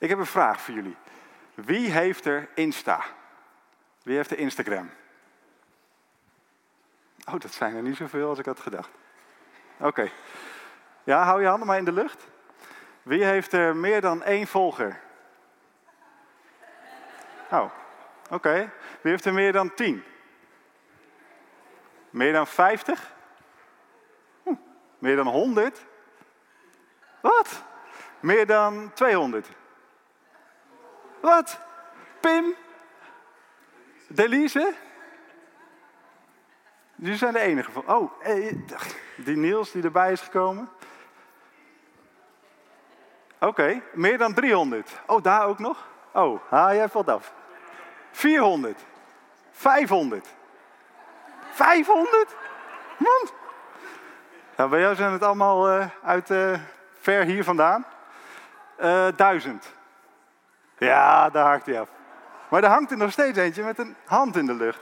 Ik heb een vraag voor jullie. Wie heeft er Insta? Wie heeft er Instagram? Oh, dat zijn er niet zoveel als ik had gedacht. Oké. Ja, hou je handen maar in de lucht. Wie heeft er meer dan één volger? Oh, oké. Wie heeft er meer dan tien? Meer dan vijftig? Hm. Meer dan honderd? Wat? Meer dan 200? Wat? Pim? Delise? Jullie zijn de enige van. Oh, eh, die Niels die erbij is gekomen. Oké, meer dan 300. Oh, daar ook nog? Oh, ha, jij valt af. 400. 500. 500? Man. Nou, bij jou zijn het allemaal uh, uit uh, ver hier vandaan. Uh, duizend. Ja, daar haakt hij af. Maar er hangt er nog steeds eentje met een hand in de lucht.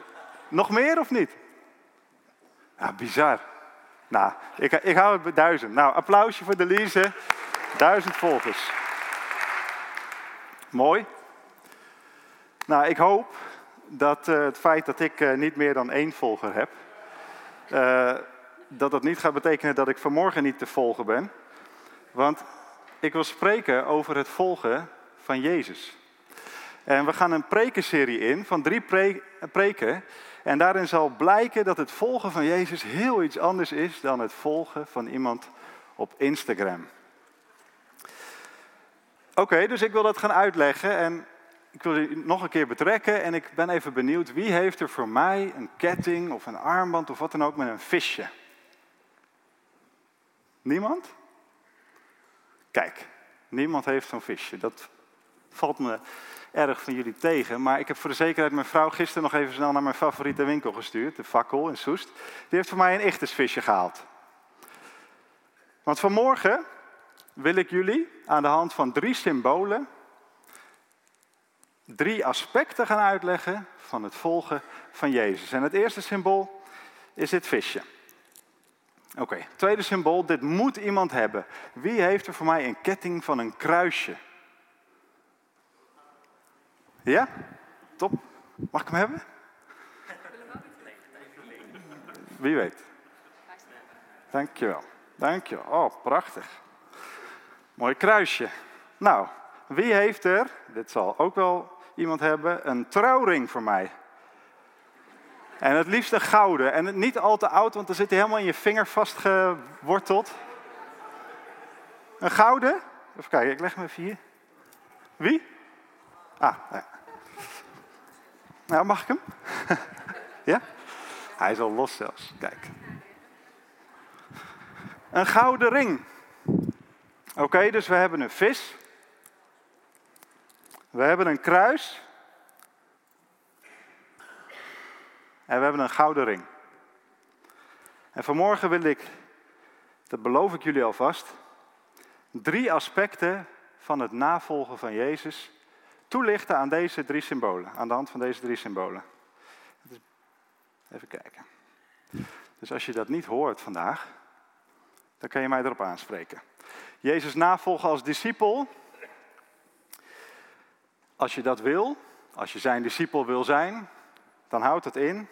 Nog meer of niet? Ja, bizar. Nou, ik, ik hou het bij duizend. Nou, applausje voor Delise. Duizend volgers. Mooi. Nou, ik hoop dat uh, het feit dat ik uh, niet meer dan één volger heb, uh, dat dat niet gaat betekenen dat ik vanmorgen niet te volgen ben. Want ik wil spreken over het volgen van Jezus. En we gaan een prekenserie in van drie pre preken. En daarin zal blijken dat het volgen van Jezus heel iets anders is dan het volgen van iemand op Instagram. Oké, dus ik wil dat gaan uitleggen en ik wil u nog een keer betrekken en ik ben even benieuwd, wie heeft er voor mij een ketting of een armband of wat dan ook met een visje? Niemand? Kijk, niemand heeft zo'n visje. Dat valt me erg van jullie tegen. Maar ik heb voor de zekerheid mijn vrouw gisteren nog even snel naar mijn favoriete winkel gestuurd, de Fakkel in Soest. Die heeft voor mij een ichtersvisje gehaald. Want vanmorgen wil ik jullie aan de hand van drie symbolen drie aspecten gaan uitleggen van het volgen van Jezus. En het eerste symbool is dit visje. Oké, tweede symbool, dit moet iemand hebben. Wie heeft er voor mij een ketting van een kruisje? Ja? Top. Mag ik hem hebben? Wie weet. Dankjewel. Dankjewel. Oh, prachtig. Mooi kruisje. Nou, wie heeft er, dit zal ook wel iemand hebben, een trouwring voor mij? En het liefst een gouden. En niet al te oud, want dan zit hij helemaal in je vinger vastgeworteld. Een gouden? Even kijken, ik leg hem even hier. Wie? Ah, ja. Nou, mag ik hem? ja? Hij is al los zelfs. Kijk. Een gouden ring. Oké, dus we hebben een vis. We hebben een kruis. En we hebben een gouden ring. En vanmorgen wil ik, dat beloof ik jullie alvast, drie aspecten van het navolgen van Jezus toelichten aan deze drie symbolen, aan de hand van deze drie symbolen. Even kijken. Dus als je dat niet hoort vandaag, dan kan je mij erop aanspreken. Jezus navolgen als discipel. Als je dat wil, als je zijn discipel wil zijn, dan houdt het in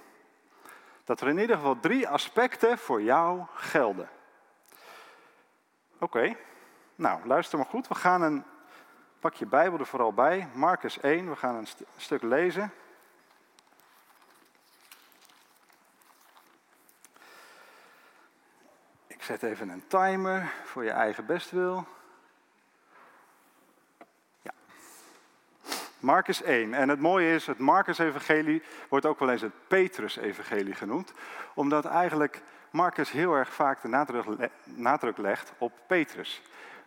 dat er in ieder geval drie aspecten voor jou gelden. Oké, nou luister maar goed. We gaan een Pak je Bijbel er vooral bij. Marcus 1, we gaan een, st een stuk lezen. Ik zet even een timer voor je eigen bestwil. Ja. Marcus 1. En het mooie is, het Marcus-evangelie wordt ook wel eens het Petrus-evangelie genoemd. Omdat eigenlijk Marcus heel erg vaak de nadruk, nadruk legt op Petrus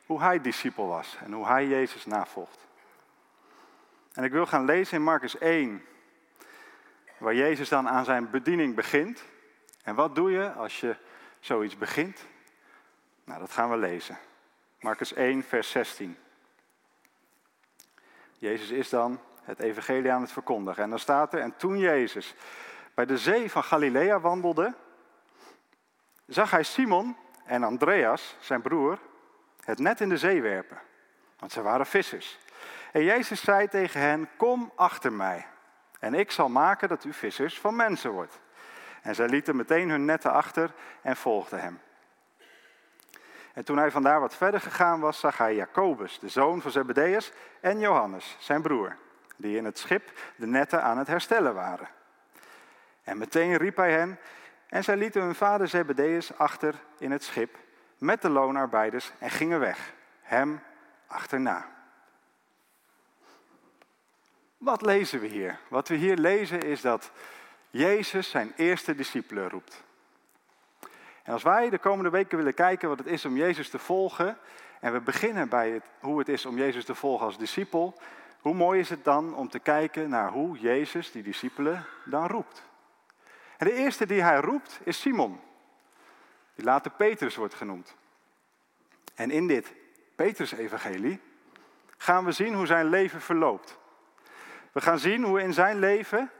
hoe hij discipel was en hoe hij Jezus navolgt. En ik wil gaan lezen in Marcus 1, waar Jezus dan aan zijn bediening begint. En wat doe je als je zoiets begint? Nou, dat gaan we lezen. Marcus 1, vers 16. Jezus is dan het evangelie aan het verkondigen. En dan staat er, en toen Jezus bij de zee van Galilea wandelde, zag hij Simon en Andreas, zijn broer, het net in de zee werpen. Want ze waren vissers. En Jezus zei tegen hen, kom achter mij. En ik zal maken dat u vissers van mensen wordt. En zij lieten meteen hun netten achter en volgden hem. En toen hij vandaar wat verder gegaan was, zag hij Jacobus, de zoon van Zebedeus, en Johannes, zijn broer, die in het schip de netten aan het herstellen waren. En meteen riep hij hen, en zij lieten hun vader Zebedeus achter in het schip met de loonarbeiders en gingen weg, hem achterna. Wat lezen we hier? Wat we hier lezen is dat Jezus zijn eerste discipelen roept. En als wij de komende weken willen kijken wat het is om Jezus te volgen, en we beginnen bij het, hoe het is om Jezus te volgen als discipel, hoe mooi is het dan om te kijken naar hoe Jezus die discipelen dan roept. En de eerste die hij roept is Simon, die later Petrus wordt genoemd. En in dit Petrus-evangelie gaan we zien hoe zijn leven verloopt. We gaan zien hoe in zijn leven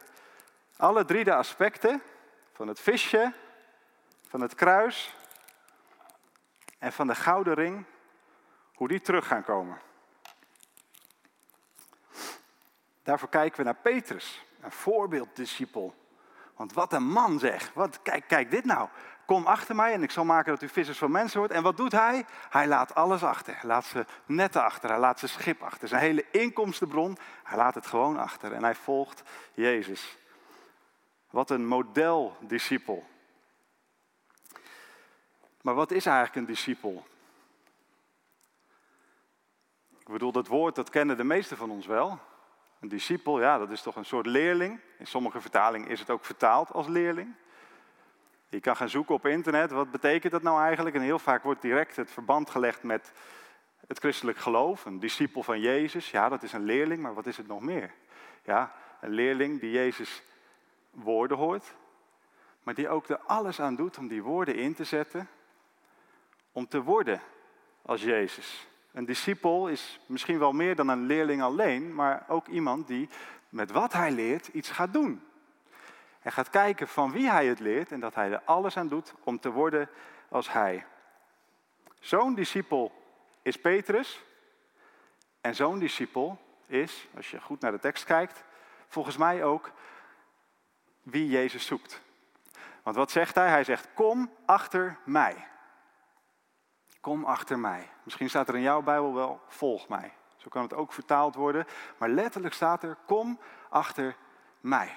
alle drie de aspecten van het visje, van het kruis en van de gouden ring, hoe die terug gaan komen. Daarvoor kijken we naar Petrus, een voorbeelddiscipel. Want wat een man zeg. Wat, kijk, kijk dit nou. Kom achter mij en ik zal maken dat u vissers van mensen wordt. En wat doet hij? Hij laat alles achter. Hij laat ze netten achter. Hij laat zijn schip achter. Zijn hele inkomstenbron. Hij laat het gewoon achter. En hij volgt Jezus. Wat een modeldiscipel. Maar wat is eigenlijk een discipel? Ik bedoel, dat woord dat kennen de meesten van ons wel. Een discipel, ja, dat is toch een soort leerling. In sommige vertalingen is het ook vertaald als leerling. Je kan gaan zoeken op internet, wat betekent dat nou eigenlijk? En heel vaak wordt direct het verband gelegd met het christelijk geloof. Een discipel van Jezus, ja, dat is een leerling, maar wat is het nog meer? Ja, een leerling die Jezus woorden hoort, maar die ook er alles aan doet om die woorden in te zetten, om te worden als Jezus. Een discipel is misschien wel meer dan een leerling alleen, maar ook iemand die met wat hij leert iets gaat doen. Hij gaat kijken van wie hij het leert en dat hij er alles aan doet om te worden als hij. Zo'n discipel is Petrus. En zo'n discipel is, als je goed naar de tekst kijkt, volgens mij ook wie Jezus zoekt. Want wat zegt hij? Hij zegt: Kom achter mij. Kom achter mij. Misschien staat er in jouw Bijbel wel: Volg mij. Zo kan het ook vertaald worden. Maar letterlijk staat er: Kom achter mij.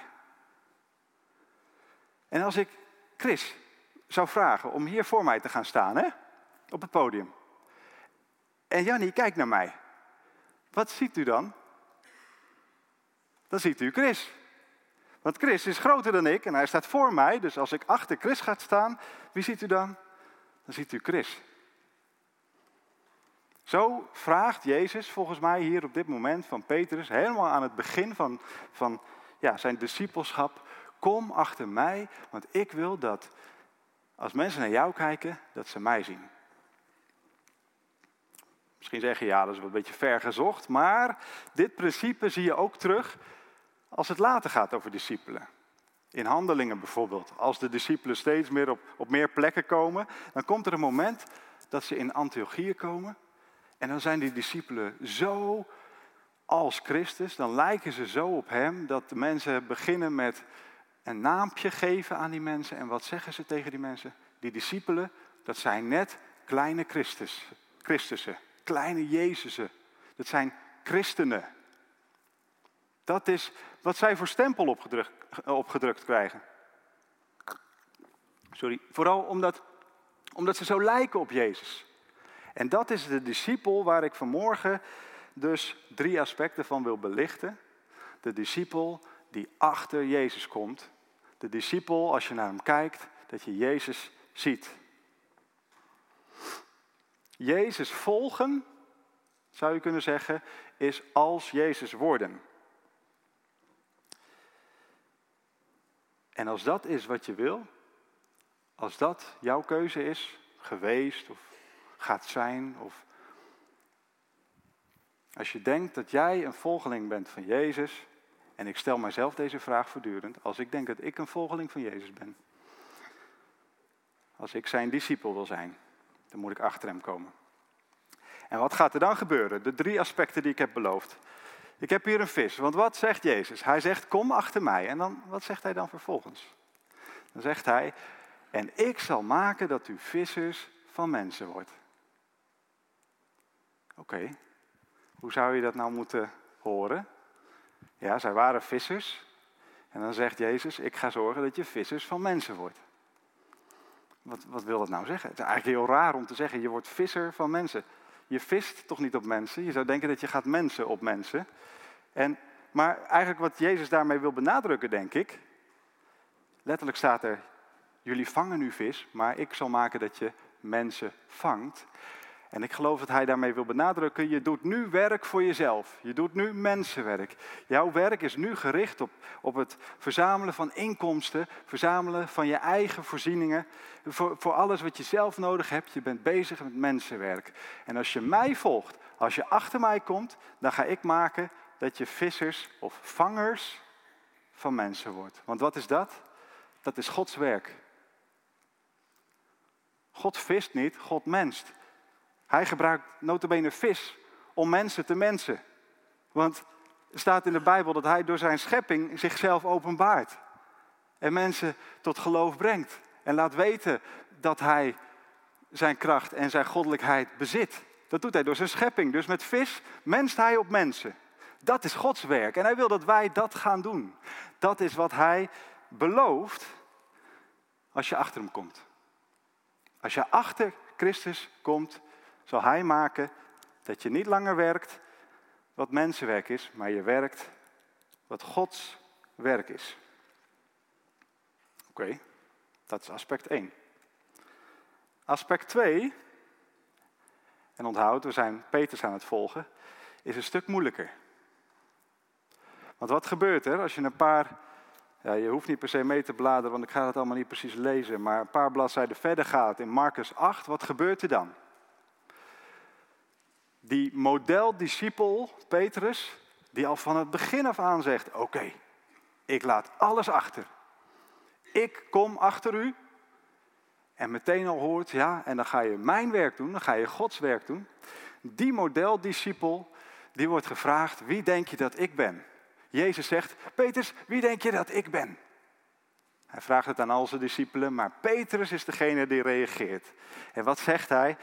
En als ik Chris zou vragen om hier voor mij te gaan staan, hè? op het podium. En Jannie kijkt naar mij. Wat ziet u dan? Dan ziet u Chris. Want Chris is groter dan ik en hij staat voor mij. Dus als ik achter Chris ga staan, wie ziet u dan? Dan ziet u Chris. Zo vraagt Jezus volgens mij hier op dit moment van Petrus, helemaal aan het begin van, van ja, zijn discipelschap, kom achter mij, want ik wil dat als mensen naar jou kijken, dat ze mij zien. Misschien zeg je ja, dat is wel een beetje ver gezocht, maar dit principe zie je ook terug als het later gaat over discipelen. In handelingen bijvoorbeeld. Als de discipelen steeds meer op, op meer plekken komen, dan komt er een moment dat ze in Antiochië komen. En dan zijn die discipelen zo als Christus, dan lijken ze zo op hem dat mensen beginnen met een naampje geven aan die mensen. En wat zeggen ze tegen die mensen? Die discipelen, dat zijn net kleine Christus, Christussen, kleine Jezusen. Dat zijn christenen. Dat is wat zij voor stempel opgedrukt, opgedrukt krijgen. Sorry, vooral omdat, omdat ze zo lijken op Jezus. En dat is de discipel waar ik vanmorgen dus drie aspecten van wil belichten. De discipel die achter Jezus komt. De discipel, als je naar hem kijkt, dat je Jezus ziet. Jezus volgen, zou je kunnen zeggen, is als Jezus worden. En als dat is wat je wil, als dat jouw keuze is geweest of gaat zijn, of als je denkt dat jij een volgeling bent van Jezus, en ik stel mijzelf deze vraag voortdurend, als ik denk dat ik een volgeling van Jezus ben, als ik zijn discipel wil zijn, dan moet ik achter hem komen. En wat gaat er dan gebeuren? De drie aspecten die ik heb beloofd. Ik heb hier een vis. Want wat zegt Jezus? Hij zegt, kom achter mij. En dan, wat zegt hij dan vervolgens? Dan zegt hij, en ik zal maken dat u vissers van mensen wordt. Oké, hoe zou je dat nou moeten horen? Ja, zij waren vissers. En dan zegt Jezus, ik ga zorgen dat je vissers van mensen wordt. Wat, wat wil dat nou zeggen? Het is eigenlijk heel raar om te zeggen, je wordt visser van mensen. Je vist toch niet op mensen? Je zou denken dat je gaat mensen op mensen. En, maar eigenlijk wat Jezus daarmee wil benadrukken, denk ik. Letterlijk staat er, jullie vangen nu vis, maar ik zal maken dat je mensen vangt. En ik geloof dat hij daarmee wil benadrukken, je doet nu werk voor jezelf. Je doet nu mensenwerk. Jouw werk is nu gericht op, op het verzamelen van inkomsten, verzamelen van je eigen voorzieningen. Voor, voor alles wat je zelf nodig hebt, je bent bezig met mensenwerk. En als je mij volgt, als je achter mij komt, dan ga ik maken dat je vissers of vangers van mensen wordt. Want wat is dat? Dat is Gods werk. God vist niet, God menst. Hij gebruikt notabene vis om mensen te mensen. Want er staat in de Bijbel dat hij door zijn schepping zichzelf openbaart. En mensen tot geloof brengt. En laat weten dat hij zijn kracht en zijn goddelijkheid bezit. Dat doet hij door zijn schepping. Dus met vis menst hij op mensen. Dat is Gods werk. En hij wil dat wij dat gaan doen. Dat is wat hij belooft als je achter hem komt. Als je achter Christus komt, zal Hij maken dat je niet langer werkt wat mensenwerk is, maar je werkt wat Gods werk is. Oké, dat is aspect 1. Aspect 2, en onthoud, we zijn Peters aan het volgen, is een stuk moeilijker. Want wat gebeurt er als je een paar, ja, je hoeft niet per se mee te bladeren, want ik ga het allemaal niet precies lezen, maar een paar bladzijden verder gaat in Marcus 8, wat gebeurt er dan? Die modeldiscipel Petrus, die al van het begin af aan zegt: Oké, ik laat alles achter. Ik kom achter u. En meteen al hoort, ja, en dan ga je mijn werk doen, dan ga je Gods werk doen. Die modeldiscipel, die wordt gevraagd: Wie denk je dat ik ben? Jezus zegt: Petrus, wie denk je dat ik ben? Hij vraagt het aan al zijn discipelen, maar Petrus is degene die reageert. En wat zegt hij?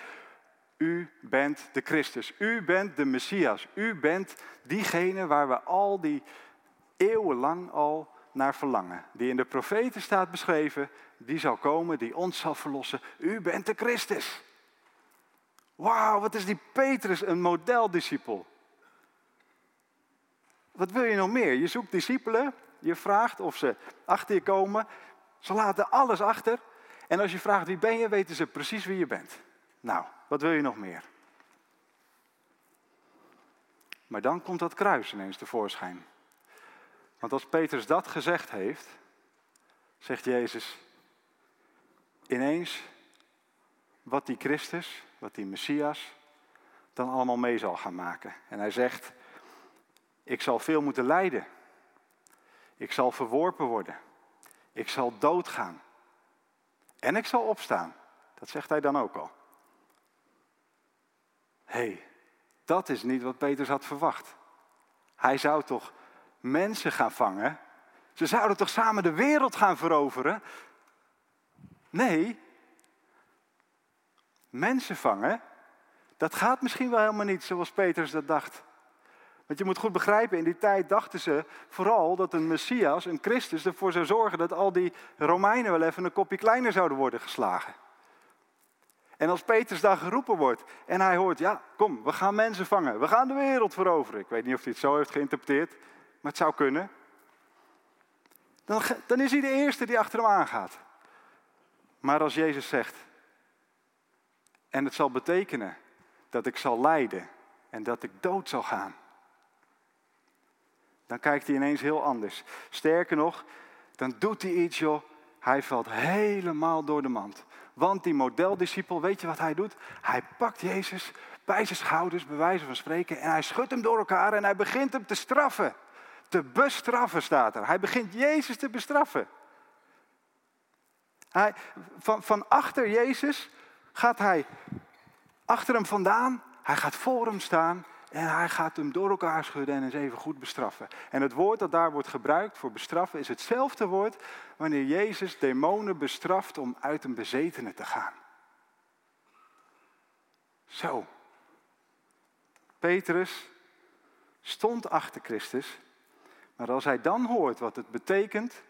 U bent de Christus. U bent de Messias. U bent diegene waar we al die eeuwenlang al naar verlangen. Die in de profeten staat beschreven. Die zal komen, die ons zal verlossen. U bent de Christus. Wauw, wat is die Petrus een modeldiscipel. Wat wil je nog meer? Je zoekt discipelen. Je vraagt of ze achter je komen. Ze laten alles achter. En als je vraagt wie ben je, weten ze precies wie je bent. Nou, wat wil je nog meer? Maar dan komt dat kruis ineens tevoorschijn. Want als Petrus dat gezegd heeft, zegt Jezus ineens wat die Christus, wat die Messias, dan allemaal mee zal gaan maken. En hij zegt, ik zal veel moeten lijden. Ik zal verworpen worden. Ik zal doodgaan. En ik zal opstaan. Dat zegt hij dan ook al hey, dat is niet wat Petrus had verwacht. Hij zou toch mensen gaan vangen? Ze zouden toch samen de wereld gaan veroveren? Nee, mensen vangen, dat gaat misschien wel helemaal niet zoals Petrus dat dacht. Want je moet goed begrijpen, in die tijd dachten ze vooral dat een Messias, een Christus, ervoor zou zorgen dat al die Romeinen wel even een kopje kleiner zouden worden geslagen. En als Petrus daar geroepen wordt en hij hoort, ja, kom, we gaan mensen vangen, we gaan de wereld veroveren. Ik weet niet of hij het zo heeft geïnterpreteerd, maar het zou kunnen. Dan, dan is hij de eerste die achter hem aangaat. Maar als Jezus zegt, en het zal betekenen dat ik zal lijden en dat ik dood zal gaan, dan kijkt hij ineens heel anders. Sterker nog, dan doet hij iets, joh, hij valt helemaal door de mand. Want die modeldiscipel, weet je wat hij doet? Hij pakt Jezus bij zijn schouders, bij wijze van spreken, en hij schudt hem door elkaar en hij begint hem te straffen. Te bestraffen staat er. Hij begint Jezus te bestraffen. Hij, van, van achter Jezus gaat hij achter hem vandaan. Hij gaat voor hem staan En hij gaat hem door elkaar schudden en eens even goed bestraffen. En het woord dat daar wordt gebruikt voor bestraffen is hetzelfde woord wanneer Jezus demonen bestraft om uit een bezetene te gaan. Zo. Petrus stond achter Christus, maar als hij dan hoort wat het betekent,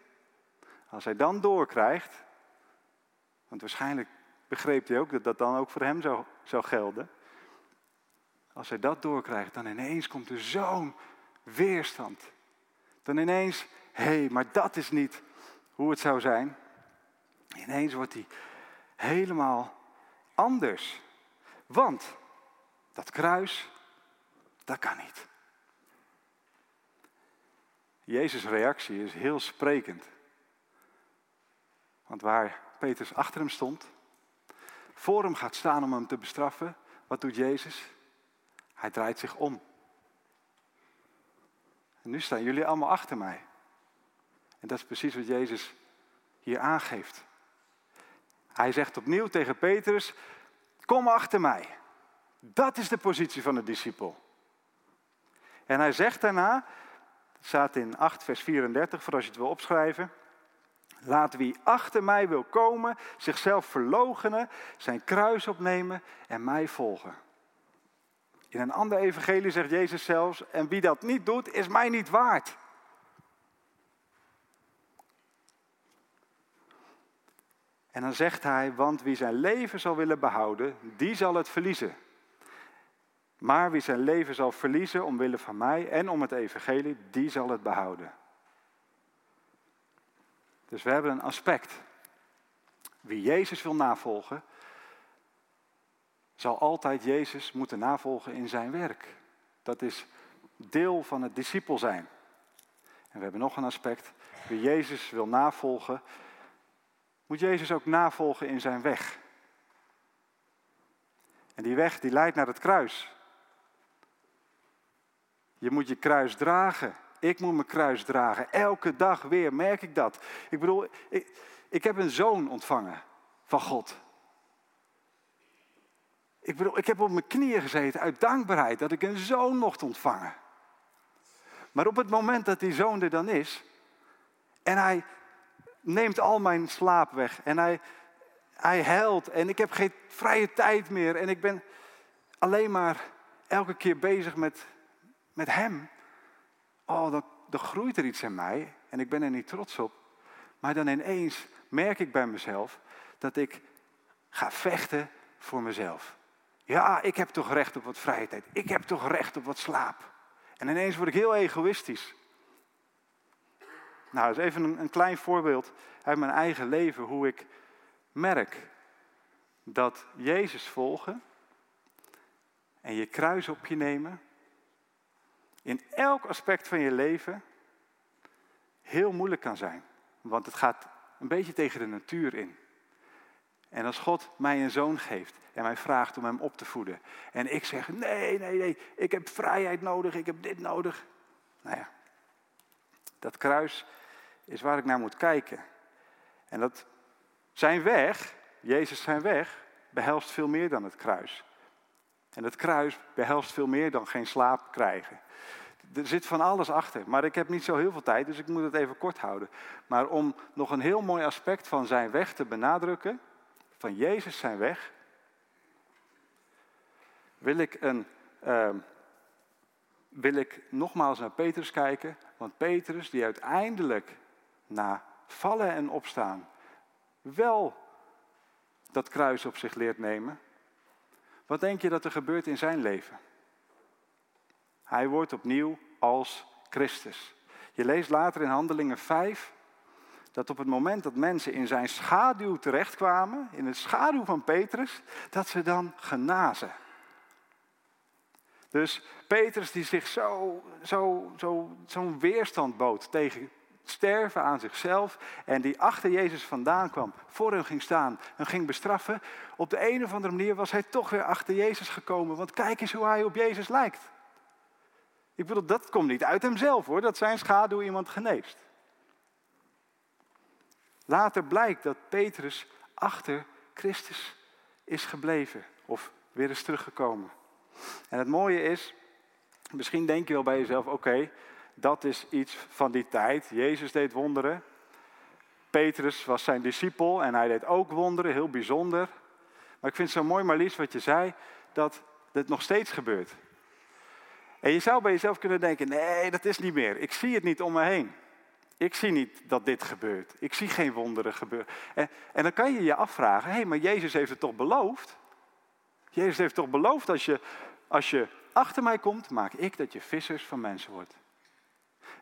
als hij dan doorkrijgt, want waarschijnlijk begreep hij ook dat dat dan ook voor hem zou, zou gelden. Als hij dat doorkrijgt, dan ineens komt er zo'n weerstand. Dan ineens, hé, hey, maar dat is niet hoe het zou zijn. Ineens wordt hij helemaal anders. Want dat kruis, dat kan niet. Jezus' reactie is heel sprekend. Want waar Petrus achter hem stond, voor hem gaat staan om hem te bestraffen, wat doet Jezus? Hij draait zich om. En nu staan jullie allemaal achter mij. En dat is precies wat Jezus hier aangeeft. Hij zegt opnieuw tegen Petrus: Kom achter mij. Dat is de positie van de discipel. En hij zegt daarna, het staat in 8 vers 34, voor als je het wil opschrijven. Laat wie achter mij wil komen, zichzelf verloochenen, zijn kruis opnemen en mij volgen. In een ander evangelie zegt Jezus zelfs, en wie dat niet doet, is mij niet waard. En dan zegt hij, want wie zijn leven zal willen behouden, die zal het verliezen. Maar wie zijn leven zal verliezen omwille van mij en om het evangelie, die zal het behouden. Dus we hebben een aspect. Wie Jezus wil navolgen, zal altijd Jezus moeten navolgen in zijn werk. Dat is deel van het discipel zijn. En we hebben nog een aspect. Wie Jezus wil navolgen, moet Jezus ook navolgen in zijn weg. En die weg die leidt naar het kruis. Je moet je kruis dragen. Ik moet mijn kruis dragen. Elke dag weer merk ik dat. Ik bedoel, ik, ik heb een zoon ontvangen van God. Ik bedoel, ik heb op mijn knieën gezeten uit dankbaarheid dat ik een zoon mocht ontvangen. Maar op het moment dat die zoon er dan is en hij neemt al mijn slaap weg en hij, hij huilt en ik heb geen vrije tijd meer en ik ben alleen maar elke keer bezig met, met hem. Oh, dan, dan groeit er iets in mij en ik ben er niet trots op. Maar dan ineens merk ik bij mezelf dat ik ga vechten voor mezelf. Ja, ik heb toch recht op wat vrije tijd. Ik heb toch recht op wat slaap. En ineens word ik heel egoïstisch. Nou, dat is even een, een klein voorbeeld uit mijn eigen leven hoe ik merk dat Jezus volgen en je kruis op je nemen in elk aspect van je leven heel moeilijk kan zijn. Want het gaat een beetje tegen de natuur in. En als God mij een zoon geeft en mij vraagt om hem op te voeden. En ik zeg, nee, nee, nee, ik heb vrijheid nodig, ik heb dit nodig. Nou ja, dat kruis is waar ik naar moet kijken. En dat zijn weg, Jezus zijn weg, behelst veel meer dan het kruis. En het kruis behelst veel meer dan geen slaap krijgen. Er zit van alles achter, maar ik heb niet zo heel veel tijd, dus ik moet het even kort houden. Maar om nog een heel mooi aspect van zijn weg te benadrukken, van Jezus zijn weg, wil ik, een, uh, wil ik nogmaals naar Petrus kijken. Want Petrus, die uiteindelijk na vallen en opstaan wel dat kruis op zich leert nemen. Wat denk je dat er gebeurt in zijn leven? Hij wordt opnieuw als Christus. Je leest later in Handelingen 5 dat op het moment dat mensen in zijn schaduw terechtkwamen, in de schaduw van Petrus, dat ze dan genazen. Dus Petrus die zich zo, zo, zo, zo'n weerstand bood tegen sterven aan zichzelf en die achter Jezus vandaan kwam, voor hem ging staan en ging bestraffen, op de een of andere manier was hij toch weer achter Jezus gekomen. Want kijk eens hoe hij op Jezus lijkt. Ik bedoel, dat komt niet uit hemzelf hoor, dat zijn schaduw iemand geneest. Later blijkt dat Petrus achter Christus is gebleven of weer is teruggekomen. En het mooie is, Misschien denk je wel bij jezelf, oké, dat is iets van die tijd. Jezus deed wonderen. Petrus was zijn discipel en hij deed ook wonderen, heel bijzonder. Maar ik vind het zo mooi, Marlies, wat je zei, dat dit nog steeds gebeurt. En je zou bij jezelf kunnen denken, nee, dat is niet meer. Ik zie het niet om me heen. Ik zie niet dat dit gebeurt. Ik zie geen wonderen gebeuren. En, en dan kan je je afvragen, hé, hey, maar Jezus heeft het toch beloofd? Jezus heeft toch beloofd, als je, als je achter mij komt, maak ik dat je vissers van mensen wordt.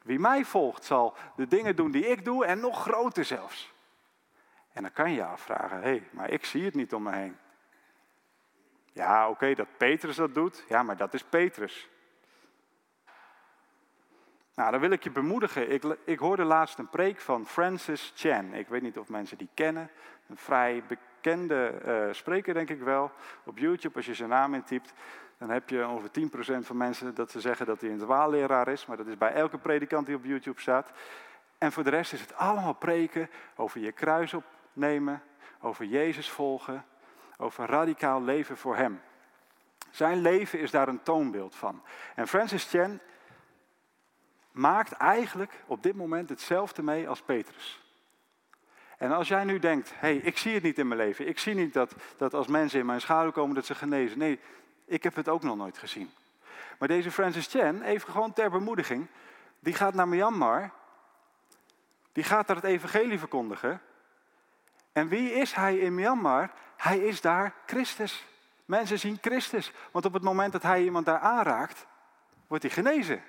Wie mij volgt zal de dingen doen die ik doe en nog groter zelfs. En dan kan je je afvragen, hé, hey, maar ik zie het niet om me heen. Ja, oké, dat Petrus dat doet, ja, maar dat is Petrus. Nou, dan wil ik je bemoedigen. Ik, ik hoorde laatst een preek van Francis Chan. Ik weet niet of mensen die kennen. Een vrij bekende uh, spreker, denk ik wel. Op YouTube, als je zijn naam intypt, dan heb je ongeveer 10% van mensen dat ze zeggen dat hij een dwaalleraar is. Maar dat is bij elke predikant die op YouTube staat. En voor de rest is het allemaal preken over je kruis opnemen, over Jezus volgen, over radicaal leven voor Hem. Zijn leven is daar een toonbeeld van. En Francis Chan maakt eigenlijk op dit moment hetzelfde mee als Petrus. En als jij nu denkt, hé, hey, ik zie het niet in mijn leven. Ik zie niet dat, dat als mensen in mijn schaduw komen dat ze genezen. Nee, ik heb het ook nog nooit gezien. Maar deze Francis Chan, even gewoon ter bemoediging, die gaat naar Myanmar. Die gaat daar het evangelie verkondigen. En wie is hij in Myanmar? Hij is daar Christus. Mensen zien Christus. Want op het moment dat hij iemand daar aanraakt, wordt hij genezen.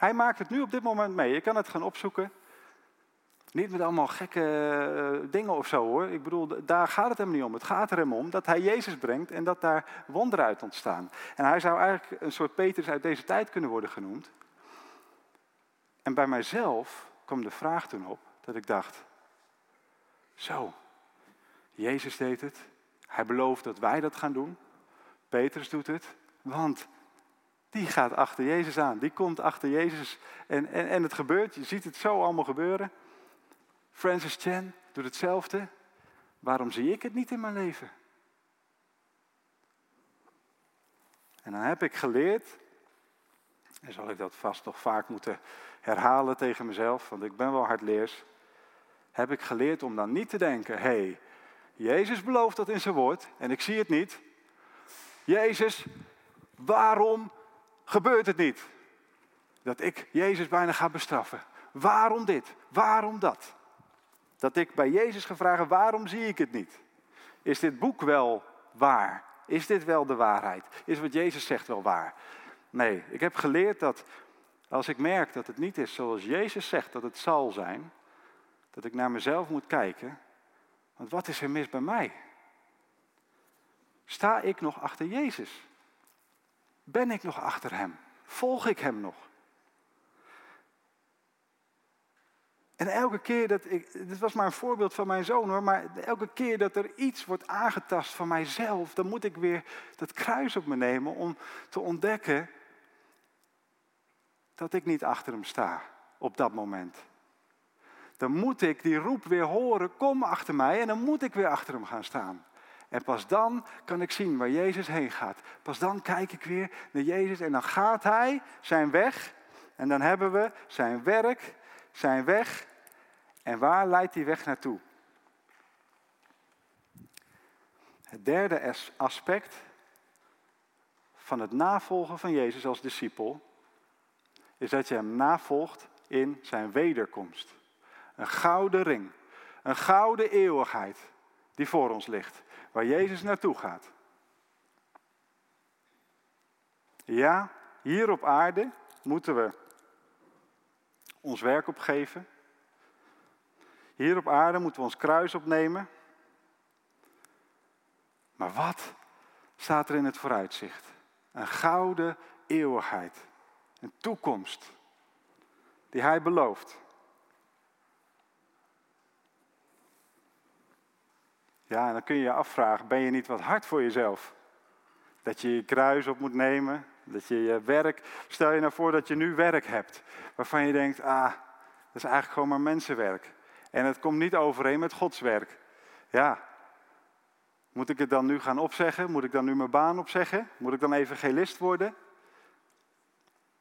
Hij maakt het nu op dit moment mee. Je kan het gaan opzoeken. Niet met allemaal gekke eh, dingen of zo hoor. Ik bedoel, daar gaat het hem niet om. Het gaat er hem om dat hij Jezus brengt en dat daar wonderen uit ontstaan. En hij zou eigenlijk een soort Petrus uit deze tijd kunnen worden genoemd. En bij mijzelf kwam de vraag toen op dat ik dacht: Zo, Jezus deed het. Hij belooft dat wij dat gaan doen. Petrus doet het. Want die gaat achter Jezus aan. Die komt achter Jezus. En, en, en het gebeurt. Je ziet het zo allemaal gebeuren. Francis Chan doet hetzelfde. Waarom zie ik het niet in mijn leven? En dan heb ik geleerd, en zal ik dat vast nog vaak moeten herhalen tegen mezelf, want ik ben wel hardleers, heb ik geleerd om dan niet te denken, hé, hey, Jezus belooft dat in zijn woord en ik zie het niet. Jezus, waarom gebeurt het niet? Dat ik Jezus bijna ga bestraffen. Waarom dit? Waarom dat? Dat ik bij Jezus ga vragen, waarom zie ik het niet? Is dit boek wel waar? Is dit wel de waarheid? Is wat Jezus zegt wel waar? Nee, ik heb geleerd dat als ik merk dat het niet is zoals Jezus zegt dat het zal zijn, dat ik naar mezelf moet kijken. Want wat is er mis bij mij? Sta ik nog achter Jezus? Ben ik nog achter Hem? Volg ik Hem nog? En elke keer dat ik, dit was maar een voorbeeld van mijn zoon hoor, maar elke keer dat er iets wordt aangetast van mijzelf, dan moet ik weer dat kruis op me nemen om te ontdekken dat ik niet achter hem sta op dat moment. Dan moet ik die roep weer horen, kom achter mij en dan moet ik weer achter hem gaan staan. En pas dan kan ik zien waar Jezus heen gaat. Pas dan kijk ik weer naar Jezus en dan gaat hij zijn weg. En dan hebben we zijn werk, zijn weg en waar leidt die weg naartoe? Het derde aspect van het navolgen van Jezus als discipel is dat je hem navolgt in zijn wederkomst. Een gouden ring, een gouden eeuwigheid die voor ons ligt, waar Jezus naartoe gaat. Ja, hier op aarde moeten we ons werk opgeven, hier op aarde moeten we ons kruis opnemen. Maar wat staat er in het vooruitzicht? Een gouden eeuwigheid. Een toekomst die hij belooft. Ja, en dan kun je je afvragen, ben je niet wat hard voor jezelf? Dat je je kruis op moet nemen, dat je je werk, stel je nou voor dat je nu werk hebt, waarvan je denkt, ah, dat is eigenlijk gewoon maar mensenwerk. En het komt niet overeen met Gods werk. Ja, moet ik het dan nu gaan opzeggen? Moet ik dan nu mijn baan opzeggen? Moet ik dan evangelist worden?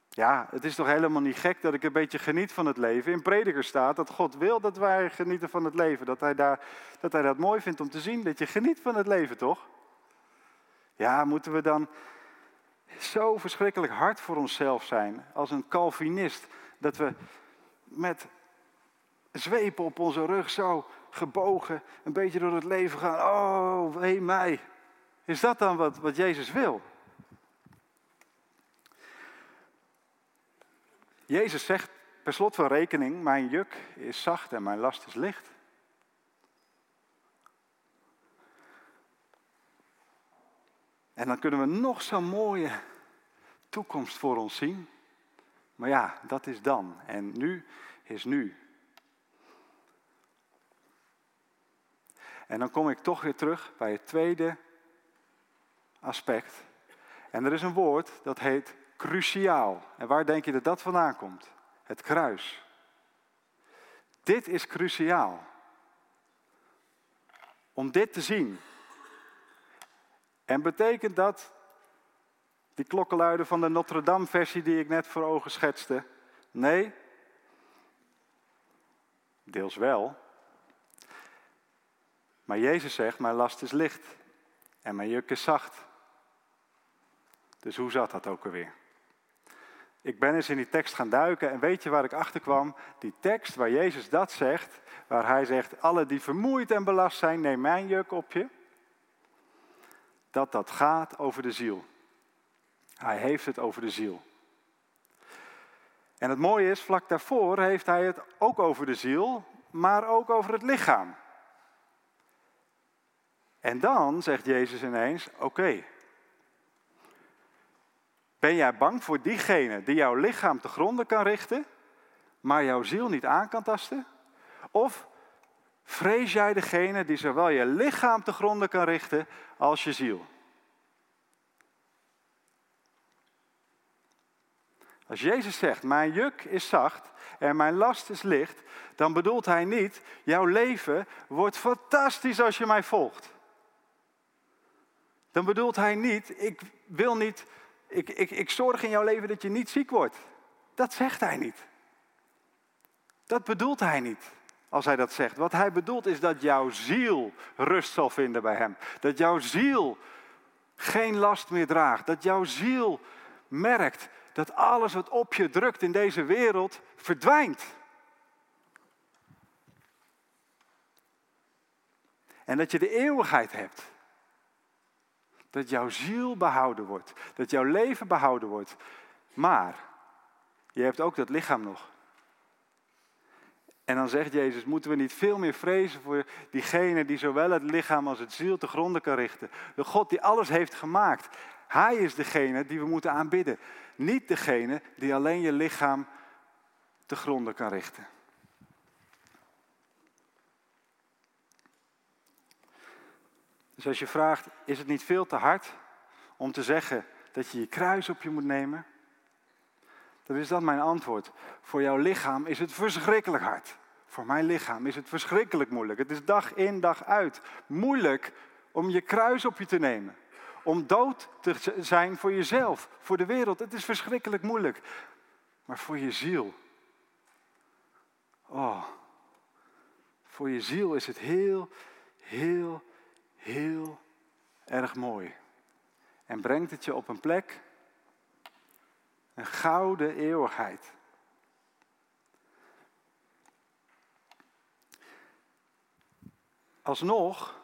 Ja, het is toch helemaal niet gek dat ik een beetje geniet van het leven. In prediker staat dat God wil dat wij genieten van het leven. Dat hij, daar, dat hij dat mooi vindt om te zien, dat je geniet van het leven, toch? Ja, moeten we dan zo verschrikkelijk hard voor onszelf zijn als een Calvinist. Dat we met zwepen op onze rug zo gebogen een beetje door het leven gaan. Oh, wee mij. Is dat dan wat, wat Jezus wil? Jezus zegt per slot van rekening, mijn juk is zacht en mijn last is licht. En dan kunnen we nog zo'n mooie toekomst voor ons zien. Maar ja, dat is dan. En nu is nu. En dan kom ik toch weer terug bij het tweede aspect. En er is een woord dat heet cruciaal. En waar denk je dat dat vandaan komt? Het kruis. Dit is cruciaal. Om dit te zien. En betekent dat die klokkenluider van de Notre Dame versie die ik net voor ogen schetste? Nee. Deels wel. Maar Jezus zegt, mijn last is licht en mijn juk is zacht. Dus hoe zat dat ook alweer? Ik ben eens in die tekst gaan duiken en weet je waar ik achter kwam? Die tekst waar Jezus dat zegt, waar hij zegt, alle die vermoeid en belast zijn, neem mijn juk op je. Dat dat gaat over de ziel. Hij heeft het over de ziel. En het mooie is, vlak daarvoor heeft hij het ook over de ziel, maar ook over het lichaam. En dan zegt Jezus ineens: Oké, ben jij bang voor diegene die jouw lichaam te gronden kan richten, maar jouw ziel niet aan kan tasten? Of vrees jij degene die zowel je lichaam te gronden kan richten als je ziel? Als Jezus zegt, mijn juk is zacht en mijn last is licht, dan bedoelt hij niet, jouw leven wordt fantastisch als je mij volgt. Dan bedoelt hij niet, ik wil niet ik, ik, ik zorg in jouw leven dat je niet ziek wordt. Dat zegt hij niet. Dat bedoelt hij niet als hij dat zegt. Wat hij bedoelt is dat jouw ziel rust zal vinden bij hem. Dat jouw ziel geen last meer draagt. Dat jouw ziel merkt dat alles wat op je drukt in deze wereld verdwijnt. En dat je de eeuwigheid hebt. Dat jouw ziel behouden wordt. Dat jouw leven behouden wordt. Maar je hebt ook dat lichaam nog. En dan zegt Jezus, moeten we niet veel meer vrezen voor diegene die zowel het lichaam als het ziel te gronden kan richten. De God die alles heeft gemaakt. Hij is degene die we moeten aanbidden. Niet degene die alleen je lichaam te gronden kan richten. Dus als je vraagt, is het niet veel te hard om te zeggen dat je je kruis op je moet nemen? Dan is dat mijn antwoord. Voor jouw lichaam is het verschrikkelijk hard. Voor mijn lichaam is het verschrikkelijk moeilijk. Het is dag in, dag uit moeilijk om je kruis op je te nemen. Om dood te zijn voor jezelf, voor de wereld. Het is verschrikkelijk moeilijk. Maar voor je ziel. Oh, voor je ziel is het heel, heel, heel erg mooi. En brengt het je op een plek, een gouden eeuwigheid. Alsnog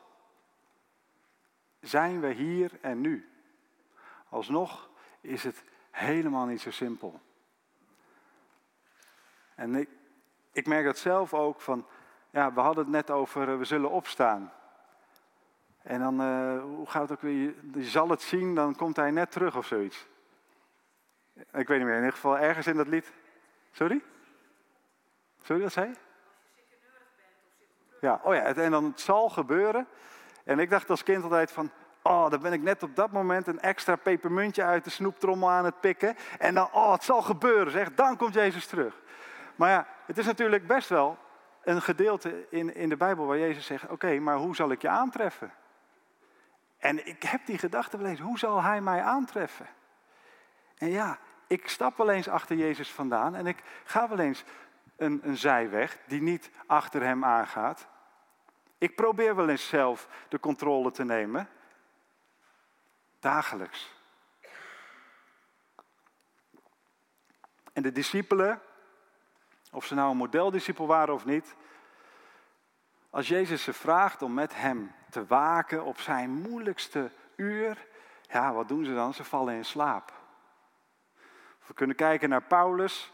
zijn we hier en nu. Alsnog is het helemaal niet zo simpel. En ik, ik merk dat zelf ook van, ja, we hadden het net over, eh, we zullen opstaan. En dan, uh, hoe gaat het ook weer? Je zal het zien, dan komt hij net terug of zoiets. Ik weet niet meer, in ieder geval ergens in dat lied. Sorry? Sorry, wat zei? Ja, oh ja, en dan het zal gebeuren. En ik dacht als kind altijd van, oh, dan ben ik net op dat moment een extra pepermuntje uit de snoeptrommel aan het pikken. En dan, oh, het zal gebeuren, zeg, dan komt Jezus terug. Maar ja, het is natuurlijk best wel een gedeelte in, in de Bijbel waar Jezus zegt, oké, maar hoe zal ik je aantreffen? En ik heb die gedachte gelezen, hoe zal hij mij aantreffen? En ja, ik stap wel eens achter Jezus vandaan en ik ga wel eens een, een zijweg die niet achter hem aangaat. Ik probeer wel eens zelf de controle te nemen. Dagelijks. En de discipelen, of ze nou een modeldiscipel waren of niet, als Jezus ze vraagt om met hem te waken op zijn moeilijkste uur, ja, wat doen ze dan? Ze vallen in slaap. We kunnen kijken naar Paulus.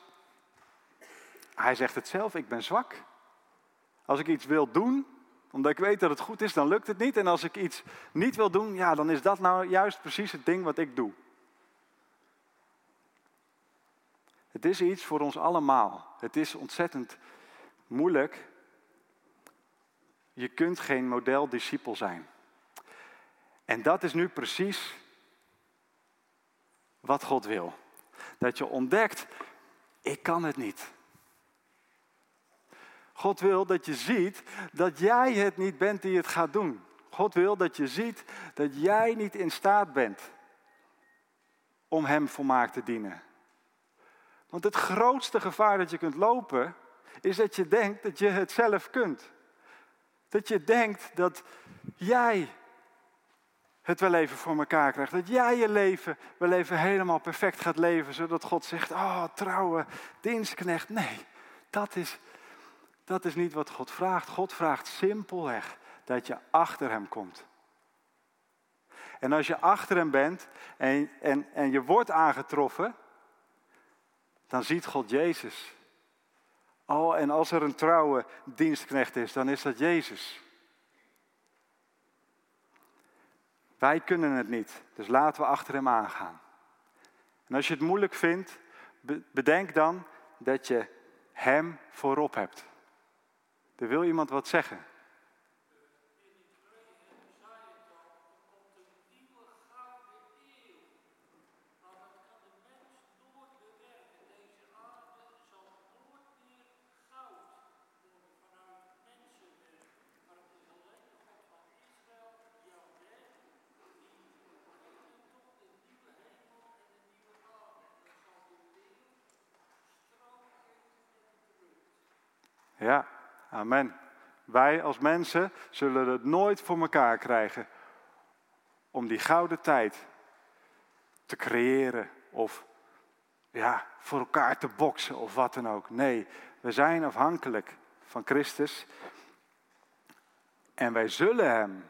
Hij zegt het zelf, ik ben zwak. Als ik iets wil doen, omdat ik weet dat het goed is, dan lukt het niet. En als ik iets niet wil doen, ja, dan is dat nou juist precies het ding wat ik doe. Het is iets voor ons allemaal. Het is ontzettend moeilijk. Je kunt geen modeldiscipel zijn. En dat is nu precies wat God wil. Dat je ontdekt, ik kan het niet. God wil dat je ziet dat jij het niet bent die het gaat doen. God wil dat je ziet dat jij niet in staat bent om Hem volmaakt te dienen. Want het grootste gevaar dat je kunt lopen is dat je denkt dat je het zelf kunt. Dat je denkt dat jij het wel even voor elkaar krijgt. Dat jij je leven wel even helemaal perfect gaat leven, zodat God zegt, oh trouwe dienstknecht. Nee, dat is, dat is niet wat God vraagt. God vraagt simpelweg dat je achter hem komt. En als je achter hem bent en, en, en je wordt aangetroffen, dan ziet God Jezus. Oh, en als er een trouwe dienstknecht is, dan is dat Jezus. Wij kunnen het niet, dus laten we achter hem aangaan. En als je het moeilijk vindt, bedenk dan dat je hem voorop hebt. Er wil iemand wat zeggen. Ja, amen. Wij als mensen zullen het nooit voor elkaar krijgen om die gouden tijd te creëren of ja, voor elkaar te boksen of wat dan ook. Nee, we zijn afhankelijk van Christus en wij zullen Hem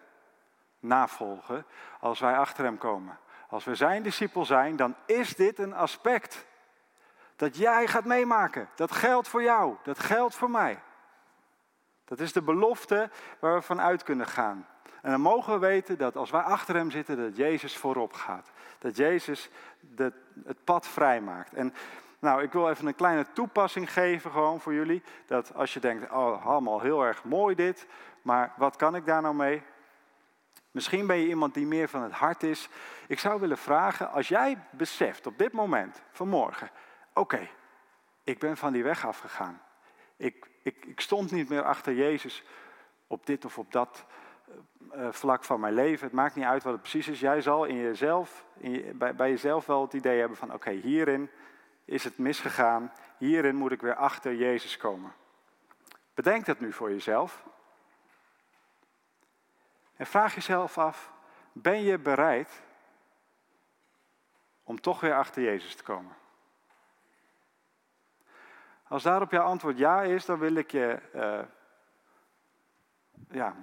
navolgen als wij achter Hem komen. Als we Zijn discipel zijn, dan is dit een aspect dat jij gaat meemaken. Dat geldt voor jou, dat geldt voor mij. Dat is de belofte waar we van uit kunnen gaan. En dan mogen we weten dat als wij achter hem zitten, dat Jezus voorop gaat. Dat Jezus het pad vrijmaakt. En nou, ik wil even een kleine toepassing geven gewoon voor jullie. Dat als je denkt, oh, allemaal heel erg mooi dit, maar wat kan ik daar nou mee? Misschien ben je iemand die meer van het hart is. Ik zou willen vragen, als jij beseft op dit moment, vanmorgen, oké, ik ben van die weg afgegaan. Ik, ik, ik, stond niet meer achter Jezus op dit of op dat uh, vlak van mijn leven. Het maakt niet uit wat het precies is. Jij zal in jezelf, in bij, bij, jezelf wel het idee hebben van oké, hierin is het misgegaan. Hierin moet ik weer achter Jezus komen. Bedenk dat nu voor jezelf. En vraag jezelf af, ben je bereid om toch weer achter Jezus te komen? Als daarop jouw antwoord ja is, dan wil ik je uh, ja,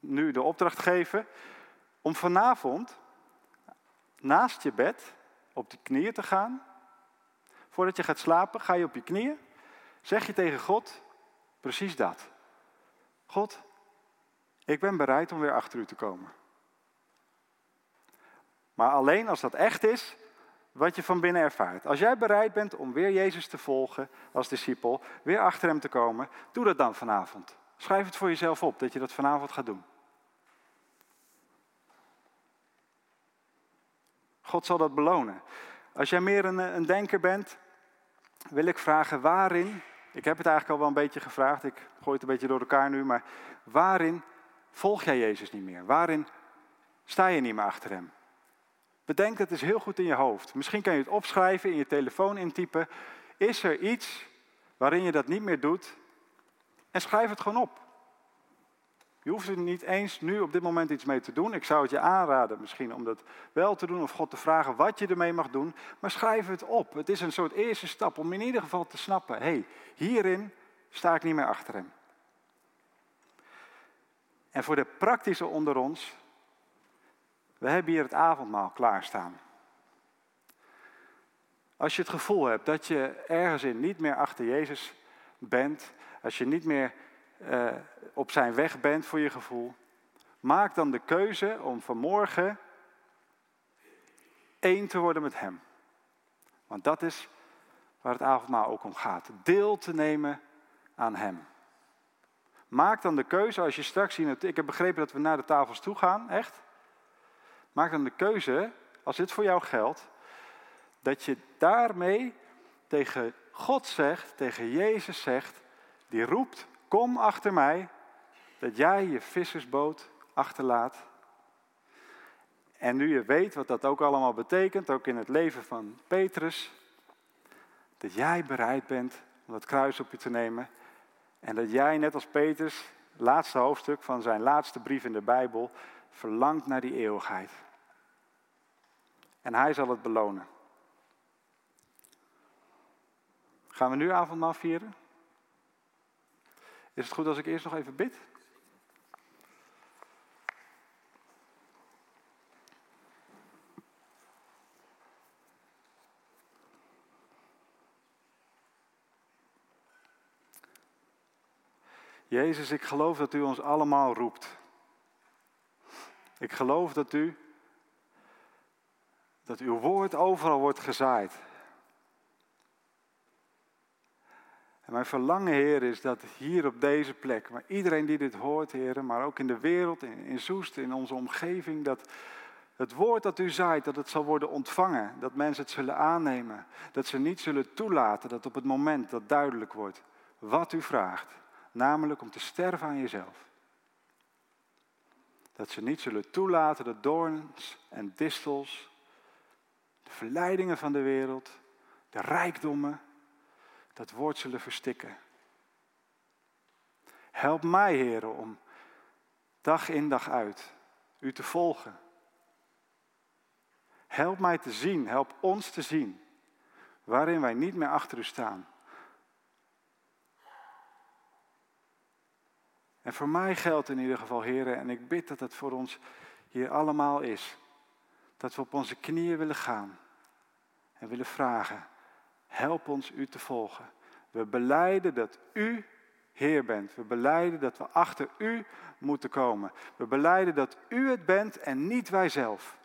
nu de opdracht geven om vanavond naast je bed op de knieën te gaan. Voordat je gaat slapen, ga je op je knieën. Zeg je tegen God precies dat. God, ik ben bereid om weer achter u te komen. Maar alleen als dat echt is, wat je van binnen ervaart. Als jij bereid bent om weer Jezus te volgen als discipel, weer achter hem te komen, doe dat dan vanavond. Schrijf het voor jezelf op dat je dat vanavond gaat doen. God zal dat belonen. Als jij meer een, een denker bent, wil ik vragen waarin, ik heb het eigenlijk al wel een beetje gevraagd, ik gooi het een beetje door elkaar nu, maar waarin volg jij Jezus niet meer? Waarin sta je niet meer achter hem? Bedenk het is heel goed in je hoofd. Misschien kan je het opschrijven, in je telefoon intypen. Is er iets waarin je dat niet meer doet? En schrijf het gewoon op. Je hoeft er niet eens nu op dit moment iets mee te doen. Ik zou het je aanraden misschien om dat wel te doen of God te vragen wat je ermee mag doen. Maar schrijf het op. Het is een soort eerste stap om in ieder geval te snappen. Hé, hey, hierin sta ik niet meer achter hem. En voor de praktische onder ons, we hebben hier het avondmaal klaarstaan. Als je het gevoel hebt dat je ergens in niet meer achter Jezus bent, als je niet meer uh, op zijn weg bent voor je gevoel, maak dan de keuze om vanmorgen één te worden met Hem. Want dat is waar het avondmaal ook om gaat. Deel te nemen aan Hem. Maak dan de keuze als je straks zien. Ik heb begrepen dat we naar de tafels toe gaan, echt. Maak dan de keuze, als dit voor jou geldt, dat je daarmee tegen God zegt, tegen Jezus zegt, die roept, kom achter mij, dat jij je vissersboot achterlaat. En nu je weet wat dat ook allemaal betekent, ook in het leven van Petrus, dat jij bereid bent om dat kruis op je te nemen. En dat jij, net als Petrus, laatste hoofdstuk van zijn laatste brief in de Bijbel, verlangt naar die eeuwigheid. En hij zal het belonen. Gaan we nu avondmaal vieren? Is het goed als ik eerst nog even bid? Jezus, ik geloof dat u ons allemaal roept. Ik geloof dat u dat uw woord overal wordt gezaaid. En mijn verlangen, Heer, is dat hier op deze plek, maar iedereen die dit hoort, Heer, maar ook in de wereld, in, in Soest, in onze omgeving, dat het woord dat u zaait, dat het zal worden ontvangen, dat mensen het zullen aannemen, dat ze niet zullen toelaten dat op het moment dat duidelijk wordt wat u vraagt, namelijk om te sterven aan jezelf. Dat ze niet zullen toelaten dat doorns en distels, de verleidingen van de wereld, de rijkdommen, dat woord zullen verstikken. Help mij, heren, om dag in dag uit u te volgen. Help mij te zien, help ons te zien, waarin wij niet meer achter u staan. En voor mij geldt in ieder geval, heren, en ik bid dat het voor ons hier allemaal is, dat we op onze knieën willen gaan en willen vragen, help ons u te volgen. We beleiden dat u Heer bent. We beleiden dat we achter u moeten komen. We beleiden dat u het bent en niet wij zelf.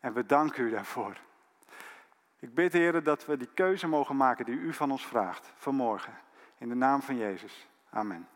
En we danken u daarvoor. Ik bid, Heer, dat we die keuze mogen maken die u van ons vraagt vanmorgen. In de naam van Jezus. Amen.